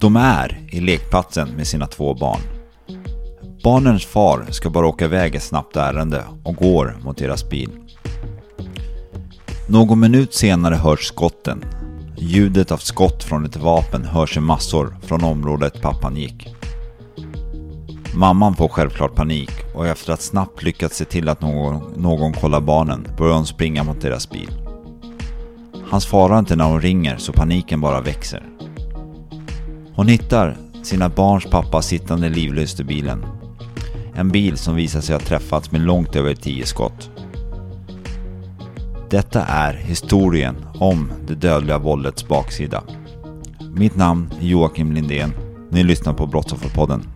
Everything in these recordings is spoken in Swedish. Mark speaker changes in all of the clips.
Speaker 1: De är i lekplatsen med sina två barn. Barnens far ska bara åka iväg ett snabbt ärende och går mot deras bil. Någon minut senare hörs skotten. Ljudet av skott från ett vapen hörs i massor från området pappan gick. Mamman får självklart panik och efter att snabbt lyckats se till att någon, någon kollar barnen börjar hon springa mot deras bil. Han svarar inte när hon ringer så paniken bara växer. Hon hittar sina barns pappa sittande livlöst i bilen. En bil som visar sig ha träffats med långt över 10 skott. Detta är historien om det dödliga våldets baksida. Mitt namn är Joakim Lindén. Ni lyssnar på Brottsofferpodden.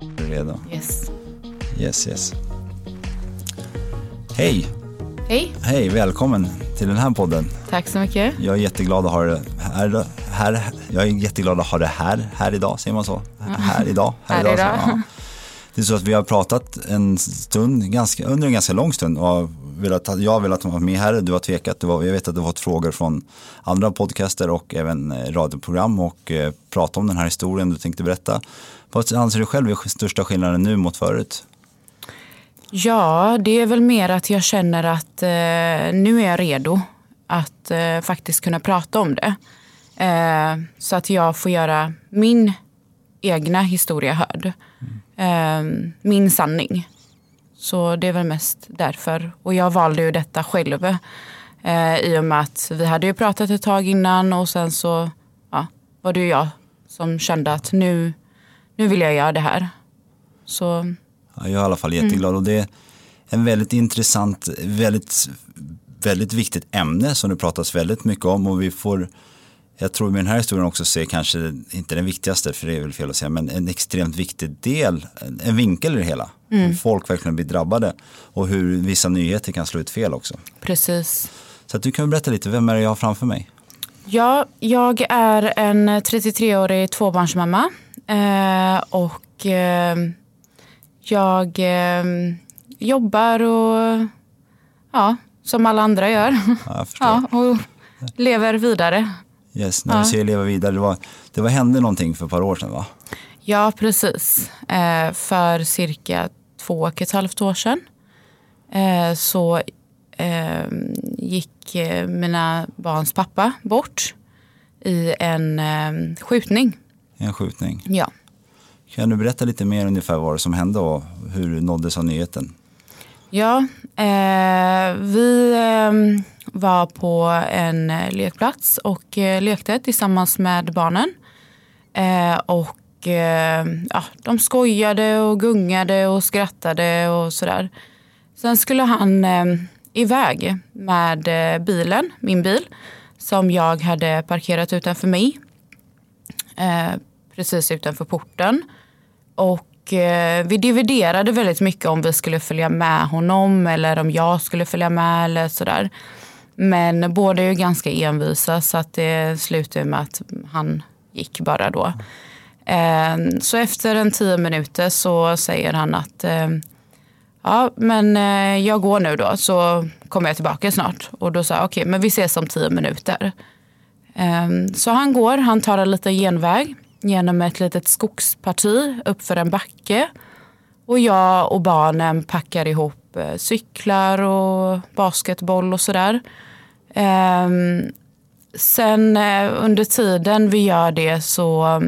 Speaker 1: Är du redo?
Speaker 2: Yes.
Speaker 1: Yes, yes. Hej!
Speaker 2: Hej,
Speaker 1: Hej, välkommen till den här podden.
Speaker 2: tack så mycket.
Speaker 1: Jag är jätteglad att ha det här, här jag är jätteglad att ha det här, här idag, säger man så? Här idag, här,
Speaker 2: Här
Speaker 1: idag.
Speaker 2: idag.
Speaker 1: Ja. Det är så att vi har pratat en stund, ganska, under en ganska lång stund och velat, jag har velat vara med här, du har tvekat, du har, jag vet att du har fått frågor från andra podcaster och även eh, radioprogram och eh, prata om den här historien du tänkte berätta. Vad anser du själv är största skillnaden nu mot förut?
Speaker 2: Ja, det är väl mer att jag känner att eh, nu är jag redo att eh, faktiskt kunna prata om det. Eh, så att jag får göra min egna historia hörd. Eh, min sanning. Så det är väl mest därför. Och jag valde ju detta själv. Eh, I och med att vi hade ju pratat ett tag innan och sen så ja, var det ju jag som kände att nu, nu vill jag göra det här. Så
Speaker 1: jag är i alla fall jätteglad och det är en väldigt intressant, väldigt, väldigt viktigt ämne som det pratas väldigt mycket om och vi får, jag tror med den här historien också se kanske, inte den viktigaste för det är väl fel att säga, men en extremt viktig del, en vinkel i det hela. Hur folk verkligen blir drabbade och hur vissa nyheter kan slå ut fel också.
Speaker 2: precis.
Speaker 1: Så att du kan berätta lite, vem är det jag har framför mig?
Speaker 2: Ja, jag är en 33-årig tvåbarnsmamma. Eh, och eh, jag eh, jobbar och ja, som alla andra gör.
Speaker 1: Ja.
Speaker 2: Ja, och lever vidare.
Speaker 1: Yes, när du säger leva vidare, det var, det var hände någonting för ett par år sedan va?
Speaker 2: Ja, precis. Eh, för cirka två och ett halvt år sedan eh, så eh, gick mina barns pappa bort i en eh, skjutning.
Speaker 1: En skjutning.
Speaker 2: Ja.
Speaker 1: Kan du berätta lite mer ungefär vad det som hände och hur du nåddes av nyheten?
Speaker 2: Ja, eh, vi eh, var på en eh, lekplats och eh, lekte tillsammans med barnen. Eh, och eh, ja, de skojade och gungade och skrattade och sådär. Sen skulle han eh, iväg med eh, bilen, min bil, som jag hade parkerat utanför mig. Eh, precis utanför porten. Och eh, vi dividerade väldigt mycket om vi skulle följa med honom eller om jag skulle följa med eller sådär. Men båda är ju ganska envisa så att det slutade med att han gick bara då. Eh, så efter en tio minuter så säger han att eh, ja men eh, jag går nu då så kommer jag tillbaka snart. Och då sa jag okej men vi ses om tio minuter. Ehm, så han går, han tar en liten genväg genom ett litet skogsparti uppför en backe. Och jag och barnen packar ihop eh, cyklar och basketboll och sådär. Ehm, sen eh, under tiden vi gör det så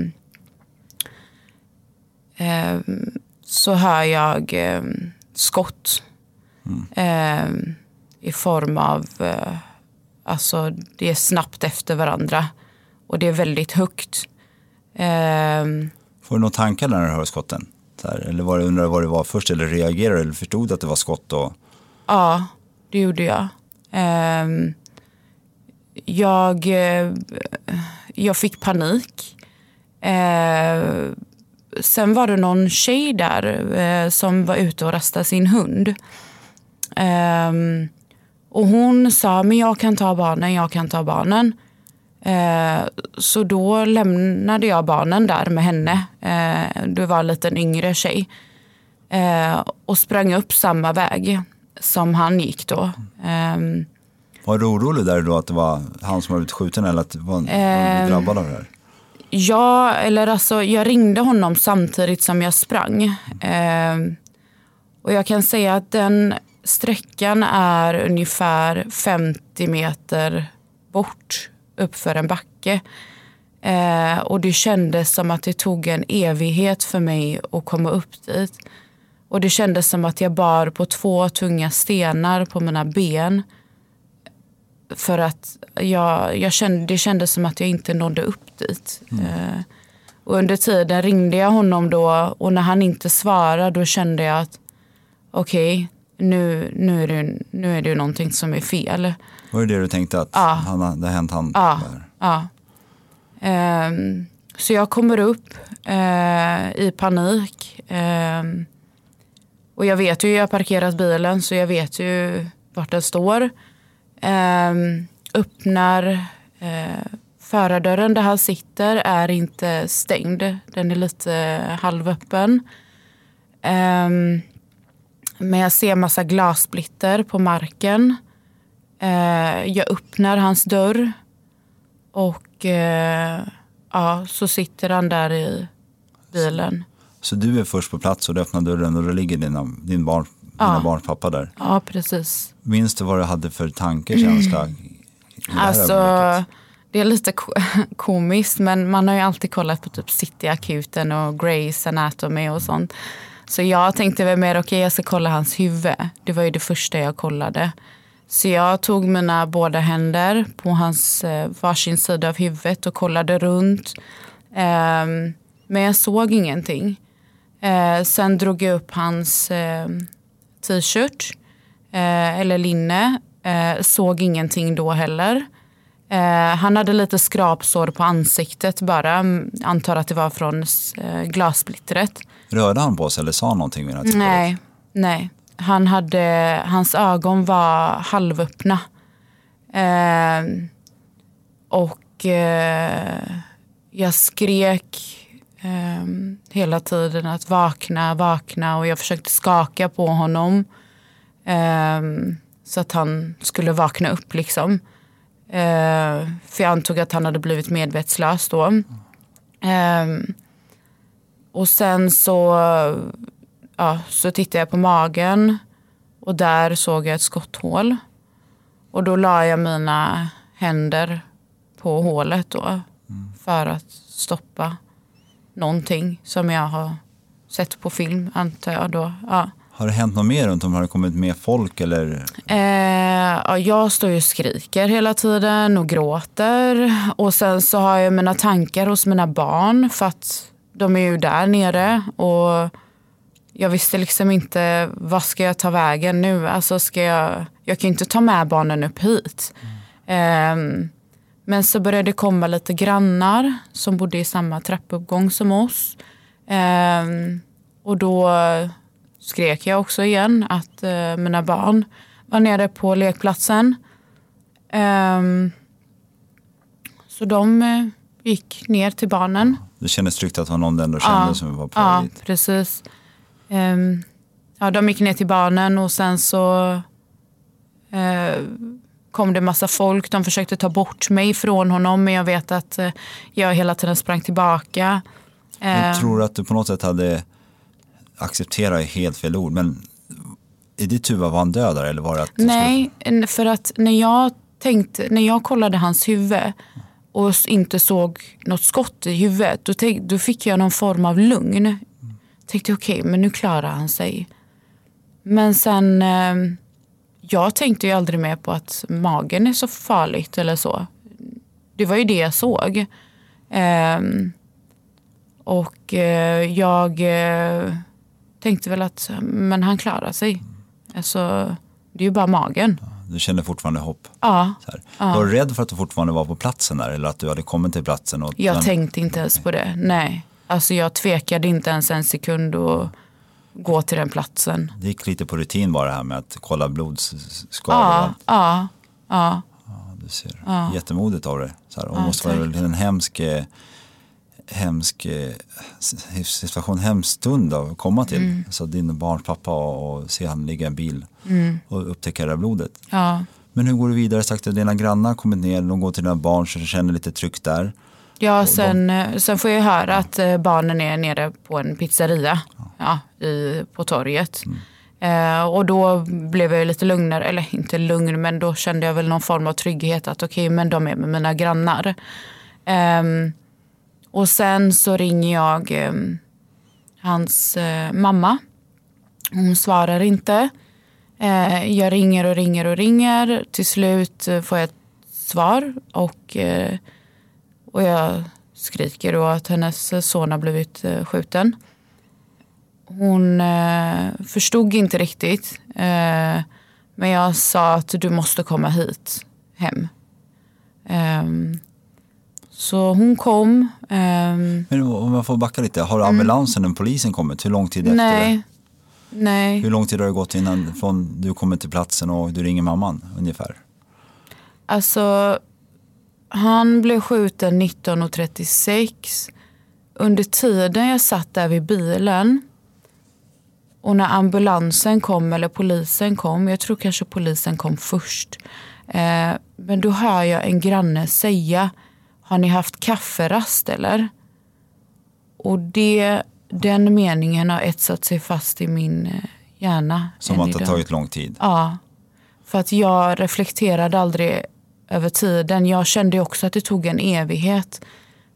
Speaker 2: ehm, så hör jag ehm, skott. Ehm, I form av, eh, alltså det är snabbt efter varandra. Och det är väldigt högt. Ehm,
Speaker 1: Får du några tankar när du hör skotten? Här, eller var det, undrar du vad det var först eller reagerade eller förstod du att det var skott? Och,
Speaker 2: Ja, det gjorde jag. Ehm, jag, eh, jag fick panik. Eh, sen var det någon tjej där eh, som var ute och rastade sin hund. Ehm, och hon sa, men jag kan ta barnen, jag kan ta barnen. Eh, så då lämnade jag barnen där med henne. Eh, det var en liten yngre tjej. Eh, och sprang upp samma väg som han gick då. Ehm,
Speaker 1: var du orolig där då att det var han som var blivit skjuten eller att var, var
Speaker 2: Ehm.
Speaker 1: du drabbad av det här?
Speaker 2: Ja, eller alltså jag ringde honom samtidigt som jag sprang. Ehm, och jag kan säga att den sträckan är ungefär 50 meter bort uppför en backe. Eh, och det kändes som att det tog en evighet för mig att komma upp dit. Och det kändes som att jag bar på två tunga stenar på mina ben. För att jag, jag kände, det kändes som att jag inte nådde upp dit. Eh, och under tiden ringde jag honom då och när han inte svarade då kände jag att okej, nu, nu, är det, nu är det någonting som är fel.
Speaker 1: Var det det du tänkte att
Speaker 2: Ja.
Speaker 1: han, det har hänt han?
Speaker 2: Ja. Ja. Ehm, så jag kommer upp eh, i panik. Ehm, och jag vet ju, jag har parkerat bilen så jag vet ju vart den står. Ehm, öppnar eh, förardörren där han sitter är inte stängd. Den är lite halvöppen. Ehm, men jag ser massa glassplitter på marken. Eh, jag öppnar hans dörr och eh, ja, så sitter han där i bilen.
Speaker 1: Så du är först på plats och du öppnar dörren och då ligger dina, din barn, dina barns pappa där.
Speaker 2: Ja, precis.
Speaker 1: Minns du vad du hade för tanke, känsla? här
Speaker 2: Alltså,
Speaker 1: ögonblicket?
Speaker 2: det är lite ko- komiskt men man har ju alltid kollat på typ City-akuten och Grey's Anatomy och sånt. Så jag tänkte väl mer, okej jag ska kolla hans huvud. Det var ju det första jag kollade. Så jag tog mina båda händer på hans eh, varsin sida av huvudet och kollade runt. Ehm, men jag såg ingenting. Eh, sen drog jag upp hans eh, t-shirt eller linne. Såg ingenting då heller. Han hade lite skrapsår på ansiktet bara. Antar att det var från eh, glassplittret.
Speaker 1: Rörde han på sig eller sa någonting vid?
Speaker 2: Nej, nej. Han hade, hans ögon var halvöppna. Eh, och eh, jag skrek eh, hela tiden att vakna, vakna och jag försökte skaka på honom. Eh, så att han skulle vakna upp liksom. Eh, för jag antog att han hade blivit medvetslös då. Eh, och sen så ja, så tittade jag på magen och där såg jag ett skotthål. Och då la jag mina händer på hålet då för att stoppa någonting som jag har sett på film antar jag då. Ja.
Speaker 1: Har det hänt något mer runt om? Har det kommit mer folk eller?
Speaker 2: Eh, ja, jag står ju och skriker hela tiden och gråter. Och sen så har jag mina tankar hos mina barn för att de är ju där nere. Och jag visste liksom inte vad ska jag ta vägen nu. Alltså ska jag, jag kan ju inte ta med barnen upp hit. Ehm, men så började det komma lite grannar som bodde i samma trappuppgång som oss. Ehm, och då skrek jag också igen att eh, mina barn var nere på lekplatsen. Ehm, så de eh, gick ner till barnen.
Speaker 1: Det kändes tryggt att det var någon ändå kände som var på
Speaker 2: Ja,
Speaker 1: dit.
Speaker 2: precis. Ehm, ja, de gick ner till barnen och sen så eh, kom det massa folk. De försökte ta bort mig från honom men jag vet att eh, jag hela tiden sprang tillbaka.
Speaker 1: Men
Speaker 2: Ehm,
Speaker 1: tror du att du på något sätt hade acceptera är helt fel ord, men i ditt huvud var han död där eller var det att
Speaker 2: Nej, en- för att när jag tänkte, när jag kollade hans huvud och inte såg något skott i huvudet, då, tänk, då fick jag någon form av lugn. Tänkte okej, men nu klarar han sig. Men sen, eh, jag tänkte ju aldrig mer på att magen är så farligt eller så. Det var ju det jag såg. Ehm, och eh, jag eh, tänkte väl att men han klarar sig. Alltså, det är ju bara magen.
Speaker 1: du kände fortfarande hopp?
Speaker 2: Ja,
Speaker 1: här. Var du rädd för att du fortfarande var på platsen där eller att du hade kommit till platsen? Och
Speaker 2: jag
Speaker 1: men-
Speaker 2: tänkte inte ens på det. Nej. Alltså jag tvekade inte ens en sekund att gå till den platsen.
Speaker 1: Det gick lite på rutin bara det här med att kolla blodskador och
Speaker 2: Ja,
Speaker 1: allt.
Speaker 2: ja, ja.
Speaker 1: Du ser. Jättemodigt av dig. Så här. Det
Speaker 2: Ja,
Speaker 1: måste vara
Speaker 2: tack.
Speaker 1: en hemsk, eh, hemsk eh, situation, hemsk stund att komma till.
Speaker 2: Mm.
Speaker 1: Så din barns pappa och, se han ligga i en bil och upptäcka det här blodet.
Speaker 2: ja.
Speaker 1: Men hur går du vidare? Sagt att dina grannar har kommit ner, de går till dina barn så du känner lite tryck där.
Speaker 2: Ja, sen, eh, sen får jag höra att eh, barnen är nere på en pizzeria ja, i, på torget. Eh, och då blev jag lite lugnare, eller inte lugn, men då kände jag väl någon form av trygghet att okej, men de är med mina grannar. Ehm, och sen så ringer jag ehm, hans eh, mamma. Hon svarar inte. Eh, jag ringer och ringer och ringer. Till slut eh, får jag ett svar och eh, och jag skriker då att hennes son har blivit eh, skjuten. Hon eh, förstod inte riktigt. Eh, men jag sa att du måste komma hit hem. Ehm, så hon kom. ehm,
Speaker 1: Men om jag får backa lite, har ambulansen och polisen kommit? Hur lång tid efter
Speaker 2: Mm. nej, nej.
Speaker 1: Hur lång tid har det gått innan från du kommer till platsen och du ringer mamman ungefär?
Speaker 2: Alltså, han blev skjuten 19.36. Under tiden jag satt där vid bilen och när ambulansen kom eller polisen kom, jag tror kanske polisen kom först. Eh, men då hör jag en granne säga, har ni haft kafferast eller? Och det, den meningen har etsat sig fast i min eh, hjärna.
Speaker 1: Som att det har tagit lång tid.
Speaker 2: Ja, för att jag reflekterade aldrig över tiden. Jag kände också att det tog en evighet.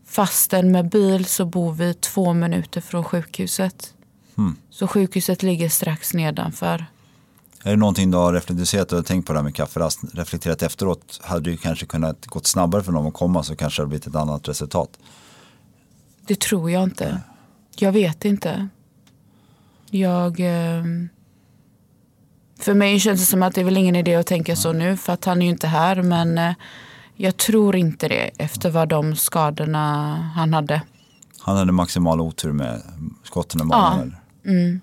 Speaker 2: Fastän med bil så bor vi två minuter från sjukhuset. Så sjukhuset ligger strax nedanför.
Speaker 1: Är det någonting du har reflekterat, har tänkt på det här med kafferast, reflekterat efteråt, hade du kanske kunnat gått snabbare för dem att komma så kanske det hade blivit ett annat resultat.
Speaker 2: Det tror jag inte. Jag vet inte. Jag... ehm, för mig känns det som att det är väl ingen idé att tänka så nu för att han är ju inte här. Men eh, jag tror inte det efter vad de skadorna han hade.
Speaker 1: Han hade maximal otur med skotten i magen.
Speaker 2: Ja.
Speaker 1: eller?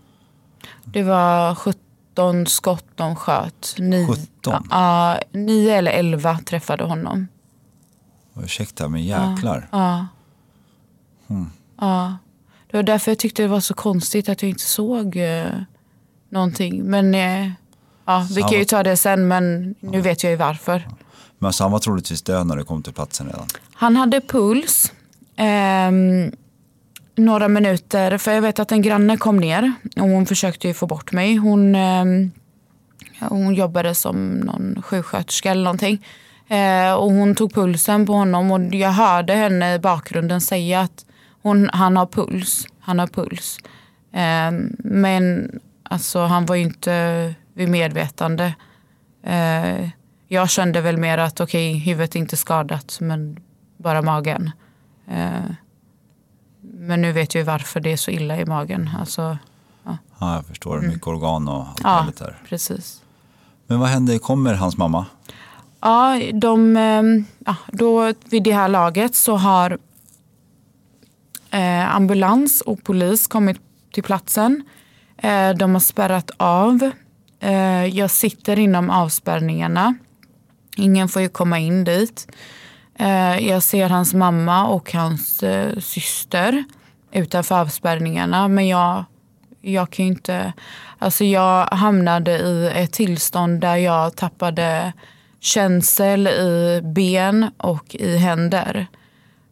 Speaker 2: Det var 17 skott de sköt. Ni,
Speaker 1: 17?
Speaker 2: Ja, 9 eller 11 träffade honom.
Speaker 1: Ursäkta, men jäklar.
Speaker 2: Ja. Ja. Det var därför jag tyckte det var så konstigt att jag inte såg eh, någonting. Men eh, ja, vi kan ju ta det sen, men nu vet jag ju varför.
Speaker 1: Men alltså, han var troligtvis död när du kom till platsen redan.
Speaker 2: Han hade puls. ehm, några minuter, för jag vet att en granne kom ner och hon försökte ju få bort mig. Hon, ja, hon jobbade som någon sjuksköterska eller någonting. Eh, och hon tog pulsen på honom och jag hörde henne i bakgrunden säga att hon, han har puls. Han har puls. Ehm, men alltså, han var ju inte vid medvetande. Eh, jag kände väl mer att okej, huvudet är inte skadat men bara magen. Eh, men nu vet jag ju varför det är så illa i magen. Alltså,
Speaker 1: Ja, jag förstår. Mycket organ och allt
Speaker 2: ja,
Speaker 1: möjligt där.
Speaker 2: precis.
Speaker 1: Men vad hände? Kommer hans mamma?
Speaker 2: Ja, de, eh, ja, då, vid det här laget så har eh, ambulans och polis kommit till platsen. Eh, de har spärrat av. Eh, jag sitter inom avspärrningarna. Ingen får ju komma in dit. Eh, jag ser hans mamma och hans eh, syster utanför avspärrningarna. Men jag, jag kan ju inte... Alltså jag hamnade i ett tillstånd där jag tappade känsel i ben och i händer.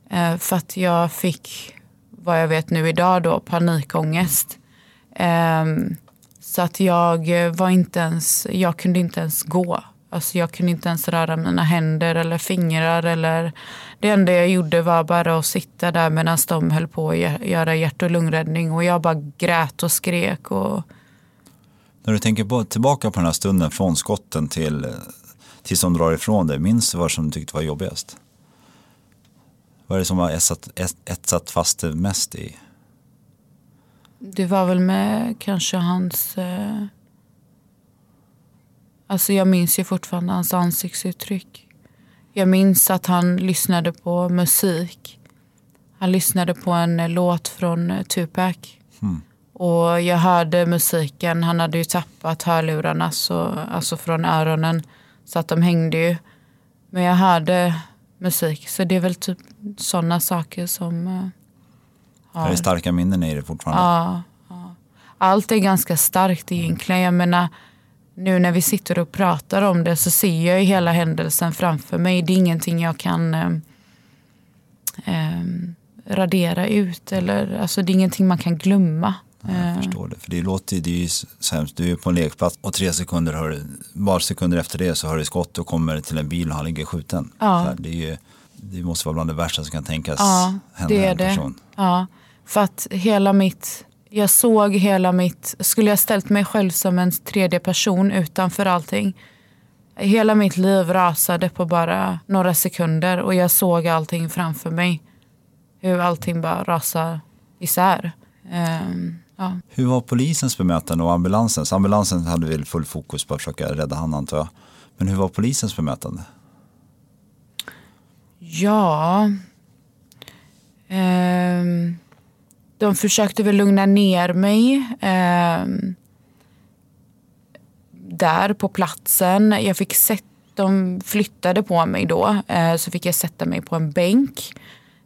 Speaker 2: Eh, för att jag fick, vad jag vet nu idag, då, panikångest. Ehm, så att jag eh, var inte ens, jag kunde inte ens gå. Alltså jag kunde inte ens röra mina händer eller fingrar. Eller, det enda jag gjorde var bara att sitta där medan de höll på att göra hjärt och lungräddning. Och jag bara grät och skrek. Och...
Speaker 1: När du tänker på, tillbaka på den här stunden från skotten till, eh, tills de drar ifrån dig. Minns du vad som du tyckte var jobbigast? Vad är det som har etsat, etsat fast det mest i?
Speaker 2: Det var väl med kanske hans... Eh Alltså jag minns ju fortfarande hans ansiktsuttryck. Jag minns att han lyssnade på musik. Han lyssnade på en låt från Tupac. Mm. Och jag hörde musiken. Han hade ju tappat hörlurarna så, alltså från öronen. Så att de hängde ju. Men jag hörde musik. Så det är väl typ sådana saker som...
Speaker 1: Har... Är det starka minnen i det fortfarande?
Speaker 2: Ja, ja. Allt är ganska starkt egentligen. Jag menar, nu när vi sitter och pratar om det så ser jag hela händelsen framför mig. Det är ingenting jag kan eh, eh, radera ut. Eller, alltså det är ingenting man kan glömma.
Speaker 1: jag eh. förstår det. För det låter det är ju sämst. Du är på en lekplats och tre sekunder, hör, bara sekunder efter det så hör du skott och kommer till en bil och han ligger skjuten. Ja. det, är ju, det måste vara bland det värsta som kan tänkas
Speaker 2: ja, hända det är en person. Det. Ja, för att hela mitt jag såg hela mitt, skulle jag ställt mig själv som en tredje person utanför allting. Hela mitt liv rasade på bara några sekunder och jag såg allting framför mig. Hur allting bara rasade isär. Um, ja.
Speaker 1: Hur var polisens bemötande och ambulansens? Ambulansen hade väl full fokus på att försöka rädda honom antar jag. Men hur var polisens bemötande?
Speaker 2: Ja... Um, de försökte väl lugna ner mig. Eh, där på platsen. Jag fick sett, de flyttade på mig då. Eh, så fick jag sätta mig på en bänk.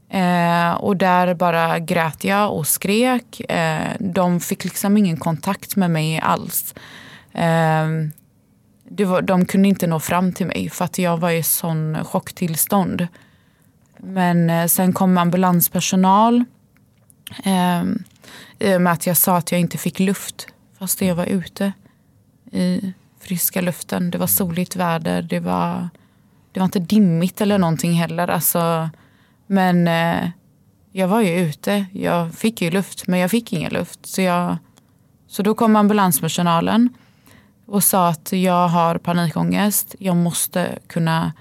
Speaker 2: Eh, och där bara grät jag och skrek. Eh, de fick liksom ingen kontakt med mig alls. Ehm, det var, de kunde inte nå fram till mig för att jag var i sån chocktillstånd. Men eh, sen kom ambulanspersonal Ehm, I och med att jag sa att jag inte fick luft fast jag var ute i friska luften. Det var soligt väder. Det var, det var inte dimmigt eller någonting heller. Alltså, men eh, jag var ju ute. Jag fick ju luft, men jag fick ingen luft. Så, jag, så då kom ambulanspersonalen och sa att jag har panikångest. Jag måste kunna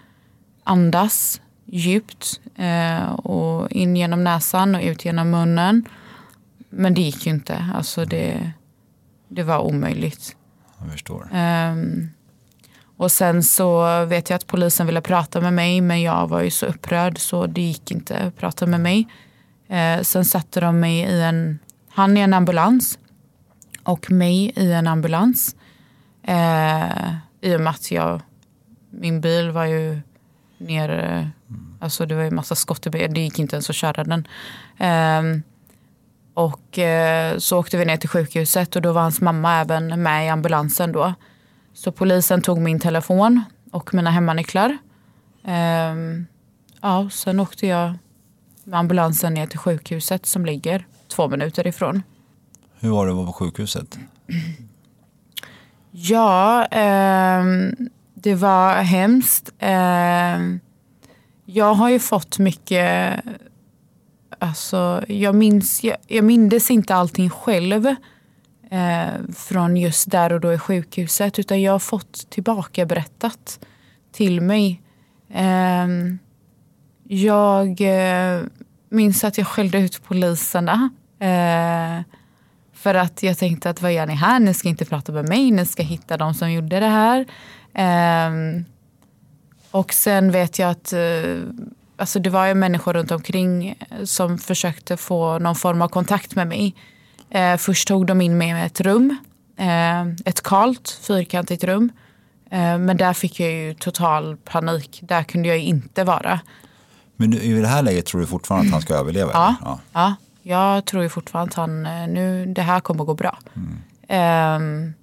Speaker 2: andas djupt eh, och in genom näsan och ut genom munnen. Men det gick ju inte. Alltså det, det var omöjligt.
Speaker 1: Jag förstår.
Speaker 2: Um, och sen så vet jag att polisen ville prata med mig men jag var ju så upprörd så det gick inte att prata med mig. Uh, sen satte de mig i en, han i en ambulans och mig i en ambulans. Uh, I och med att jag, min bil var ju nere Alltså det var ju massa skott i bilen. Det gick inte ens att köra den. Um, och uh, så åkte vi ner till sjukhuset och då var hans mamma även med i ambulansen då. Så polisen tog min telefon och mina hemmanycklar. Um, ja, sen åkte jag med ambulansen ner till sjukhuset som ligger två minuter ifrån.
Speaker 1: Hur var det att vara på sjukhuset?
Speaker 2: Ja, eh, det var hemskt. Eh, jag har ju fått mycket, alltså jag minns, jag, jag mindes inte allting själv eh, från just där och då i sjukhuset utan jag har fått tillbaka berättat till mig. Eh, jag eh, minns att jag skällde ut poliserna. Eh, för att jag tänkte att vad gör ni här? Ni ska inte prata med mig, ni ska hitta de som gjorde det här. Um, och sen vet jag att eh, alltså det var ju människor runt omkring som försökte få någon form av kontakt med mig. Eh, först tog de in mig i ett rum, eh, ett kalt fyrkantigt rum. Eh, men där fick jag ju total panik. Där kunde jag inte vara.
Speaker 1: Men i det här läget tror du fortfarande att han ska överleva?
Speaker 2: Ja, ja. ja jag tror ju fortfarande att han, eh, nu, det här kommer att gå bra. Mm.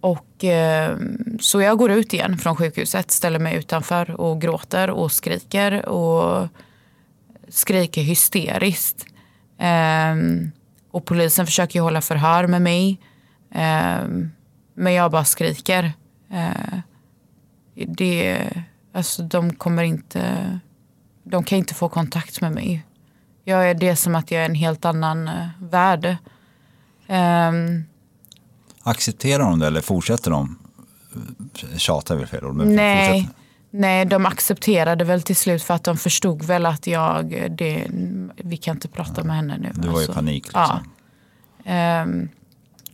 Speaker 2: Och, eh, så jag går ut igen från sjukhuset, ställer mig utanför och gråter och skriker och skriker hysteriskt. Eh, Och polisen försöker ju hålla förhör med mig. Eh, men jag bara skriker. Eh, det, alltså, de kommer inte, de kan inte få kontakt med mig. Jag är det som att jag är en helt annan eh, värld. Ehm,
Speaker 1: Accepterar de det eller fortsätter de? Tjata är väl fel ord, men
Speaker 2: nej, nej, de accepterade väl till slut för att de förstod väl att jag, det, vi kan inte prata med henne nu.
Speaker 1: Du var i
Speaker 2: Alltså,
Speaker 1: panik liksom.
Speaker 2: Ja. Um,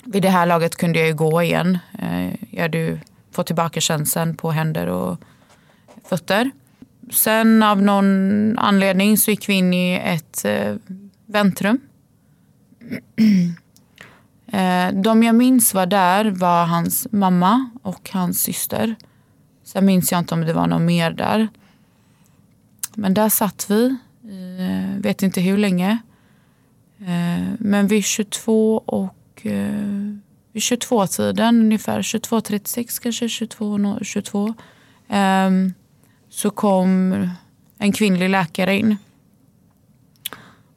Speaker 2: vid det här laget kunde jag ju gå igen. Uh, jag hade ju fått tillbaka känseln på händer och fötter. Sen av någon anledning så gick vi in i ett uh, väntrum. Eh, de jag minns var där var hans mamma och hans syster. Sen minns jag inte om det var någon mer där. Men där satt vi, eh, vet inte hur länge. Eh, men vid 22 och eh, vid 22-tiden, ungefär, 22.36 kanske, 22, 22. Ehm, så kom en kvinnlig läkare in.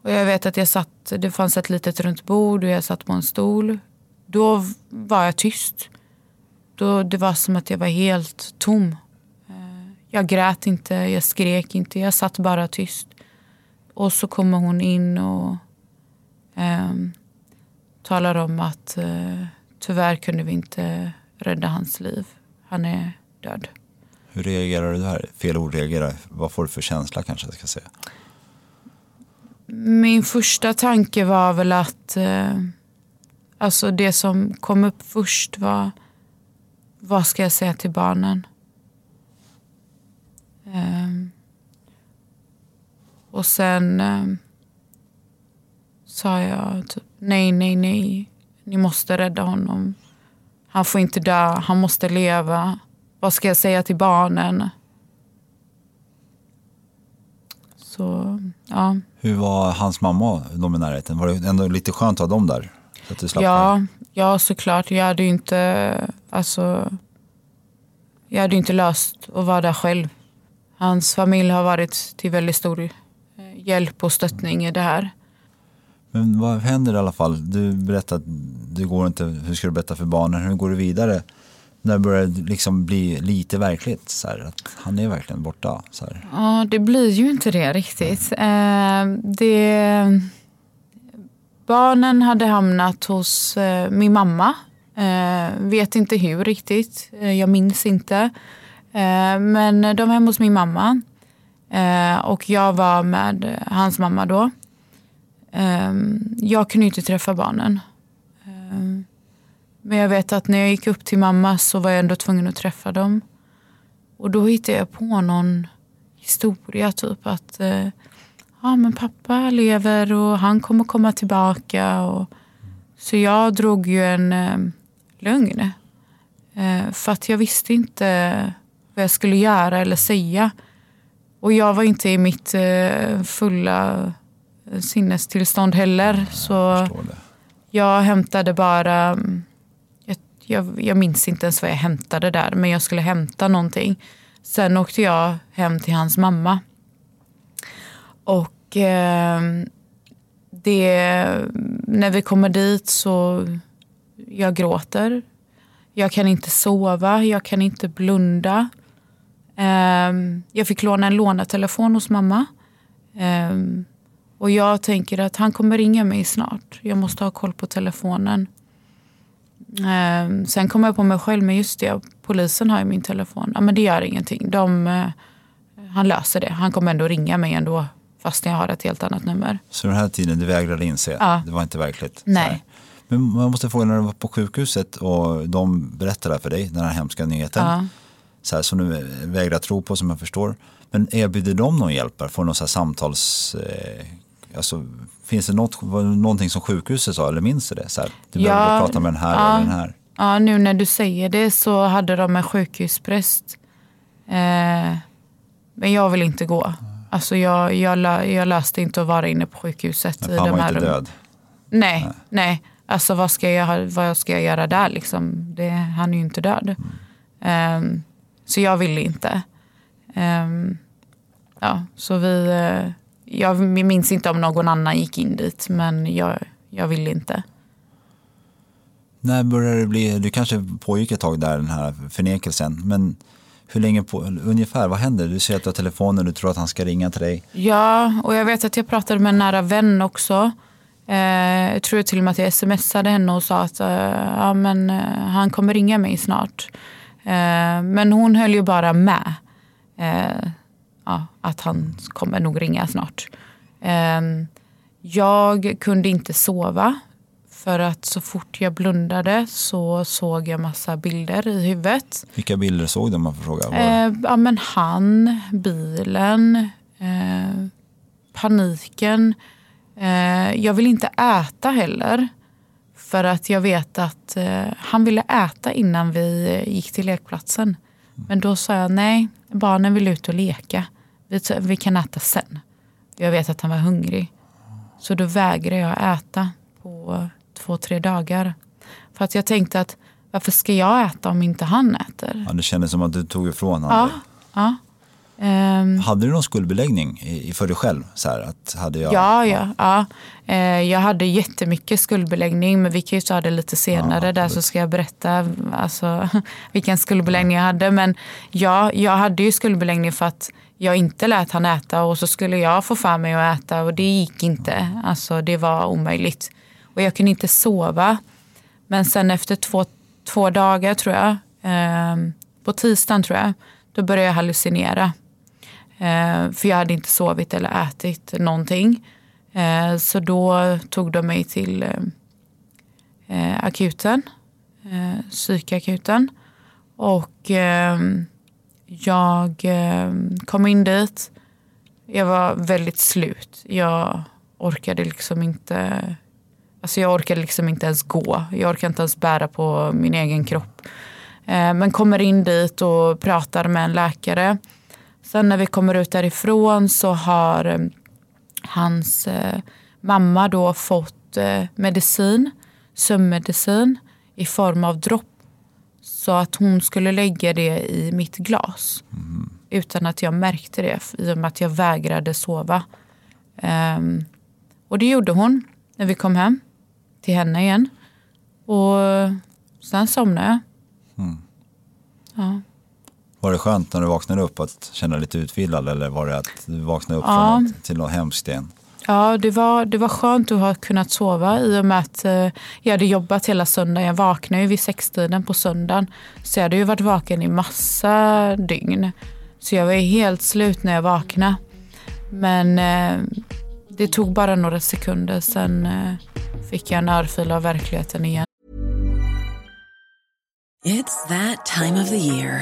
Speaker 2: Och jag vet att jag satt, det fanns ett litet runt bord och jag satt på en stol. Då var jag tyst. Då, det var som att jag var helt tom. Eh, jag grät inte, jag skrek inte, jag satt bara tyst. Och så kommer hon in och ehm, talar om att eh, tyvärr kunde vi inte rädda hans liv. Han är död.
Speaker 1: Hur reagerar du där? Fel ord reagerar. Vad får du för känsla kanske jag ska säga?
Speaker 2: Min första tanke var väl att eh, alltså det som kom upp först var vad ska jag säga till barnen? Eh, och sen eh, sa jag typ, nej, nej, nej. Ni måste rädda honom. Han får inte dö, han måste leva. Vad ska jag säga till barnen? Så, ja.
Speaker 1: Hur var hans mamma och de i närheten? Var det ändå lite skönt att ha dem där? Så att du slapp
Speaker 2: Ja, ja, såklart. Jag hade ju inte, alltså, jag hade inte löst att vara där själv. Hans familj har varit till väldigt stor eh, hjälp och stöttning i det här.
Speaker 1: Men vad händer i alla fall? Du berättar att du går inte, hur ska du berätta för barnen? Hur går du vidare? När det börjar liksom bli lite verkligt, så här, att han är verkligen borta. Så här.
Speaker 2: Ja, det blir ju inte det riktigt. Eh, det, barnen hade hamnat hos eh, min mamma. Eh, vet inte hur riktigt. Eh, jag minns inte. Eh, men de är hemma hos min mamma. Eh, och jag var med hans mamma då. Jag kunde inte träffa barnen. Men jag vet att när jag gick upp till mamma så var jag ändå tvungen att träffa dem. Och då hittade jag på någon historia typ att eh, ja, men pappa lever och han kommer komma tillbaka. Och, så jag drog ju en eh, lögn. Eh, för att jag visste inte vad jag skulle göra eller säga. Och jag var inte i mitt eh, fulla eh, sinnestillstånd heller. Så jag hämtade bara, mm, jag, jag, minns inte ens vad jag hämtade där, men jag skulle hämta någonting. Sen åkte jag hem till hans mamma. Och eh, det, när vi kommer dit så jag gråter. Jag kan inte sova, jag kan inte blunda. Eh, jag fick låna en lånatelefon hos mamma. Eh, och jag tänker att han kommer ringa mig snart. Jag måste ha koll på telefonen. Eh, sen kom jag på mig själv, men just det, polisen har ju min telefon. Ja, men det gör ingenting. De, eh, han löser det. Han kommer ändå ringa mig ändå, fast jag har ett helt annat nummer.
Speaker 1: Så den här tiden, du vägrade inse?
Speaker 2: Ja.
Speaker 1: Det var inte verkligt?
Speaker 2: Nej.
Speaker 1: Men man måste fråga, när du var på sjukhuset och de berättade för dig, den här hemska nyheten.
Speaker 2: Ja.
Speaker 1: Så här, som du vägrar tro på som jag förstår. Men erbjuder de någon hjälp? Får du någon så här samtals... Eh, alltså, finns det något, någonting som sjukhuset sa eller minns du det? Så här, du behöver
Speaker 2: Ja,
Speaker 1: bara prata med den här
Speaker 2: ja.
Speaker 1: eller den här.
Speaker 2: Ja, nu när du säger det så hade de en sjukhuspräst. Eh, men jag vill inte gå. Alltså jag, jag, jag löste inte att vara inne på sjukhuset.
Speaker 1: Men
Speaker 2: i
Speaker 1: han
Speaker 2: de
Speaker 1: var inte död.
Speaker 2: Nej, nej. Alltså vad ska jag, vad ska jag göra där liksom? Det, han är ju inte död. Ehm, så jag ville inte. Ehm, ja, så vi, eh, jag minns inte om någon annan gick in dit men jag, jag vill inte.
Speaker 1: När började det bli, du kanske pågick ett tag där den här förnekelsen, men hur länge på, ungefär, vad händer? Du säger att du har telefonen, du tror att han ska ringa till dig.
Speaker 2: Ja, och jag vet att jag pratade med en nära vän också. Eh, jag tror till och med att jag smsade henne och sa att eh, ja, men, eh, han kommer ringa mig snart. Eh, men hon höll ju bara med. Ja, att han kommer nog ringa snart. Eh, jag kunde inte sova. För att så fort jag blundade så såg jag massa bilder i huvudet.
Speaker 1: Vilka bilder såg du om man får fråga?
Speaker 2: Eh, ja, men han, bilen, eh, paniken. Eh, jag vill inte äta heller. För att jag vet att eh, han ville äta innan vi gick till lekplatsen. Men då sa jag nej, barnen vill ut och leka. Vi, kan äta sen. Jag vet att han var hungrig. Så då vägrade jag äta på två, tre dagar. För att jag tänkte att varför ska jag äta om inte han äter?
Speaker 1: Ja, det kändes som att du tog ifrån honom.
Speaker 2: Ja, ja. Ehm,
Speaker 1: Hade du någon skuldbeläggning för dig själv? Så här, att hade jag,
Speaker 2: Ja, ja. ja. Eh, Jag hade jättemycket skuldbeläggning men vi kan ju ta det lite senare. där så ska jag berätta alltså, vilken skuldbeläggning jag hade. Men ja, jag hade ju skuldbeläggning för att jag inte lät han äta och så skulle jag få för mig att äta och det gick inte. Alltså, det var omöjligt. Och jag kunde inte sova. Men sen efter två, två dagar tror jag, eh, på tisdagen tror jag, då började jag hallucinera. Eh, för jag hade inte sovit eller ätit någonting. Eh, så då tog de mig till eh, eh, akuten, eh, psykakuten. Och eh, jag eh, kom in dit. Jag var väldigt slut. Jag orkade liksom inte Alltså jag orkade liksom inte ens gå. Jag orkade inte ens bära på min egen kropp. Eh, Men kommer in dit och pratar med en läkare. Sen när vi kommer ut därifrån så har eh, hans eh, mamma då fått eh, medicin, sömnmedicin i form av dropp. Så att hon skulle lägga det i mitt glas. Utan att jag märkte det i och med att jag vägrade sova. Ehm, och det gjorde hon när vi kom hem till henne igen. Och sen somnade jag. Ja.
Speaker 1: Var det skönt när du vaknade upp att känna dig lite utvilad eller var det att du vaknade upp
Speaker 2: Ja.
Speaker 1: från något, till något hemskt igen?
Speaker 2: Ja, det var, det var skönt att ha kunnat sova i och med att eh, jag hade jobbat hela söndagen. Jag vaknade ju vid sextiden på söndagen. Så jag hade ju varit vaken i massa dygn. Så jag var ju helt slut när jag vaknade. Men eh, det tog bara några sekunder, sen eh, fick jag en örfil av verkligheten igen.
Speaker 3: It's that time of the year.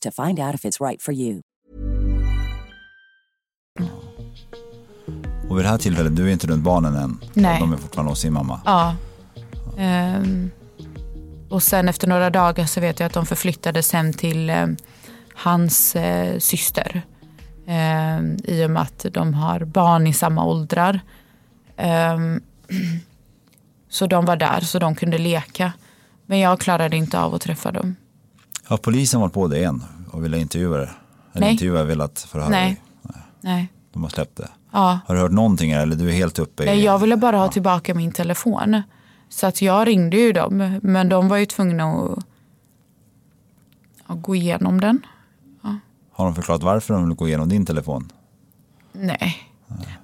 Speaker 4: to find out if it's right for you.
Speaker 1: Och vid det här tillfället, du är inte runt barnen än?
Speaker 2: Nej.
Speaker 1: De är fortfarande hos sin mamma?
Speaker 2: Ja. Ehm, och sen efter några dagar så vet jag att de förflyttades hem till eh, hans eh, syster. Ehm, I och med att de har barn i samma åldrar. Så de var där så de kunde leka. Men jag klarade inte av att träffa dem.
Speaker 1: Har polisen varit på det igen och ville intervjua det? Eller
Speaker 2: Nej.
Speaker 1: intervjua, velat förhöra
Speaker 2: Nej.
Speaker 1: dig?
Speaker 2: Nej.
Speaker 1: De har släppt det?
Speaker 2: Ja.
Speaker 1: Har du hört någonting eller du är helt uppe i...
Speaker 2: Nej, jag ville bara ha tillbaka min telefon. Så att jag ringde ju dem. Men de var ju tvungna att, att gå igenom den.
Speaker 1: Har de förklarat varför de vill gå igenom din telefon?
Speaker 2: Nej.